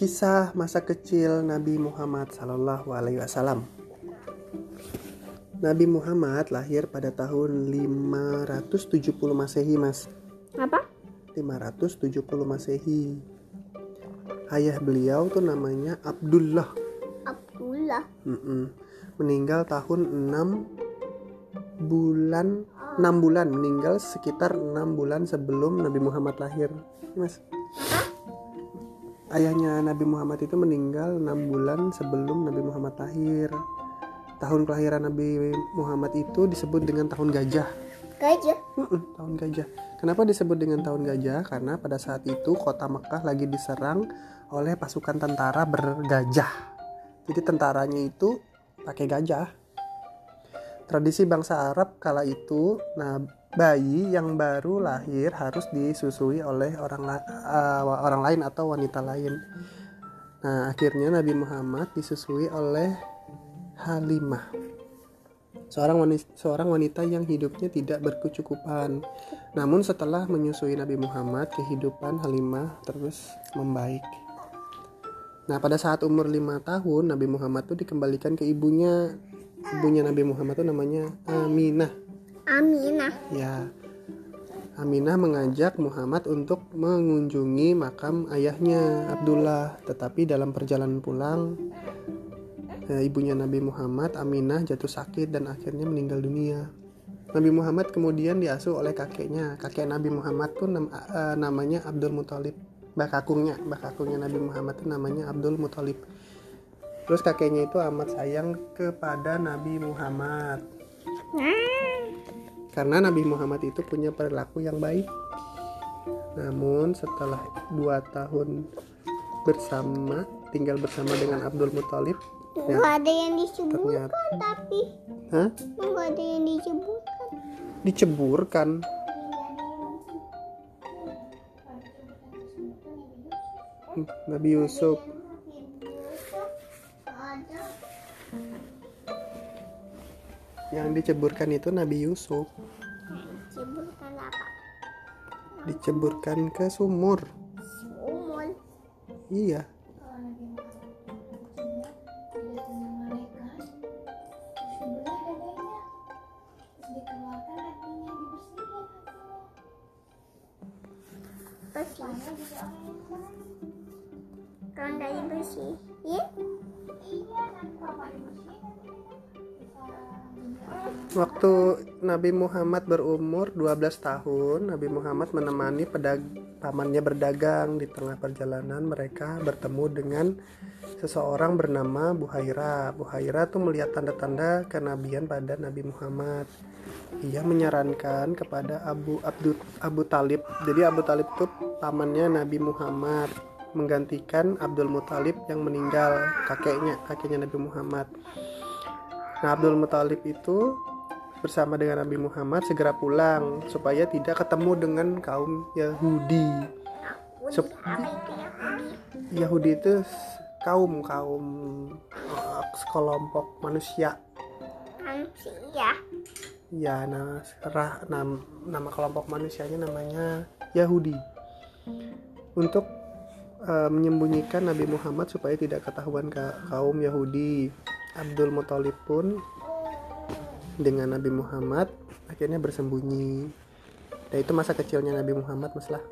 Kisah masa kecil Nabi Muhammad Sallallahu Alaihi Wasallam. Nabi Muhammad lahir pada tahun 570 Masehi, Mas. Apa? 570 Masehi. Ayah beliau tuh namanya Abdullah. Abdullah. Mm-mm. Meninggal tahun 6 bulan 6 bulan meninggal sekitar 6 bulan sebelum Nabi Muhammad lahir. Mas. Ayahnya Nabi Muhammad itu meninggal 6 bulan sebelum Nabi Muhammad lahir. Tahun kelahiran Nabi Muhammad itu disebut dengan tahun gajah. Gajah. Mm-mm, tahun gajah. Kenapa disebut dengan tahun gajah? Karena pada saat itu kota Mekah lagi diserang oleh pasukan tentara bergajah. Jadi tentaranya itu pakai gajah. Tradisi bangsa Arab kala itu, nah bayi yang baru lahir harus disusui oleh orang uh, orang lain atau wanita lain. Nah, akhirnya Nabi Muhammad disusui oleh Halimah. Seorang wanita, seorang wanita yang hidupnya tidak berkecukupan. Namun setelah menyusui Nabi Muhammad, kehidupan Halimah terus membaik. Nah, pada saat umur lima tahun, Nabi Muhammad tuh dikembalikan ke ibunya. Ibunya Nabi Muhammad tuh namanya Aminah. Aminah. Ya. Aminah mengajak Muhammad untuk mengunjungi makam ayahnya Abdullah, tetapi dalam perjalanan pulang eh, ibunya Nabi Muhammad Aminah jatuh sakit dan akhirnya meninggal dunia. Nabi Muhammad kemudian diasuh oleh kakeknya. Kakek Nabi Muhammad tuh nam- eh, namanya Abdul Muthalib. Mbah kakungnya, mbah kakungnya Nabi Muhammad tuh namanya Abdul Muthalib. Terus kakeknya itu amat sayang kepada Nabi Muhammad karena Nabi Muhammad itu punya perilaku yang baik. Namun setelah dua tahun bersama tinggal bersama dengan Abdul Muthalib, ya, Nggak ada yang disebutkan ternyata tapi Hah? nggak ada yang disebutkan. diceburkan. Hmm, Nabi Yusuf yang diceburkan itu Nabi Yusuf Disebutkan apa? diceburkan ke sumur. Umul. Iya. Bersih. Kalau nggak dibersihin, Waktu Nabi Muhammad berumur 12 tahun, Nabi Muhammad menemani pedag pamannya berdagang di tengah perjalanan mereka bertemu dengan seseorang bernama Buhaira. Buhaira tuh melihat tanda-tanda kenabian pada Nabi Muhammad. Ia menyarankan kepada Abu Abdul Abu Talib. Jadi Abu Talib tuh pamannya Nabi Muhammad menggantikan Abdul Muthalib yang meninggal kakeknya kakeknya Nabi Muhammad. Nah Abdul Muthalib itu bersama dengan Nabi Muhammad segera pulang supaya tidak ketemu dengan kaum Yahudi. Sup- Yahudi? Itu kaum kaum eh, sekelompok manusia. Manusia. Ya, nah serah nam- nama kelompok manusianya namanya Yahudi. Untuk eh, menyembunyikan Nabi Muhammad supaya tidak ketahuan ka- kaum Yahudi, Abdul Muthalib pun dengan Nabi Muhammad akhirnya bersembunyi. Dan itu masa kecilnya Nabi Muhammad, Mas lah.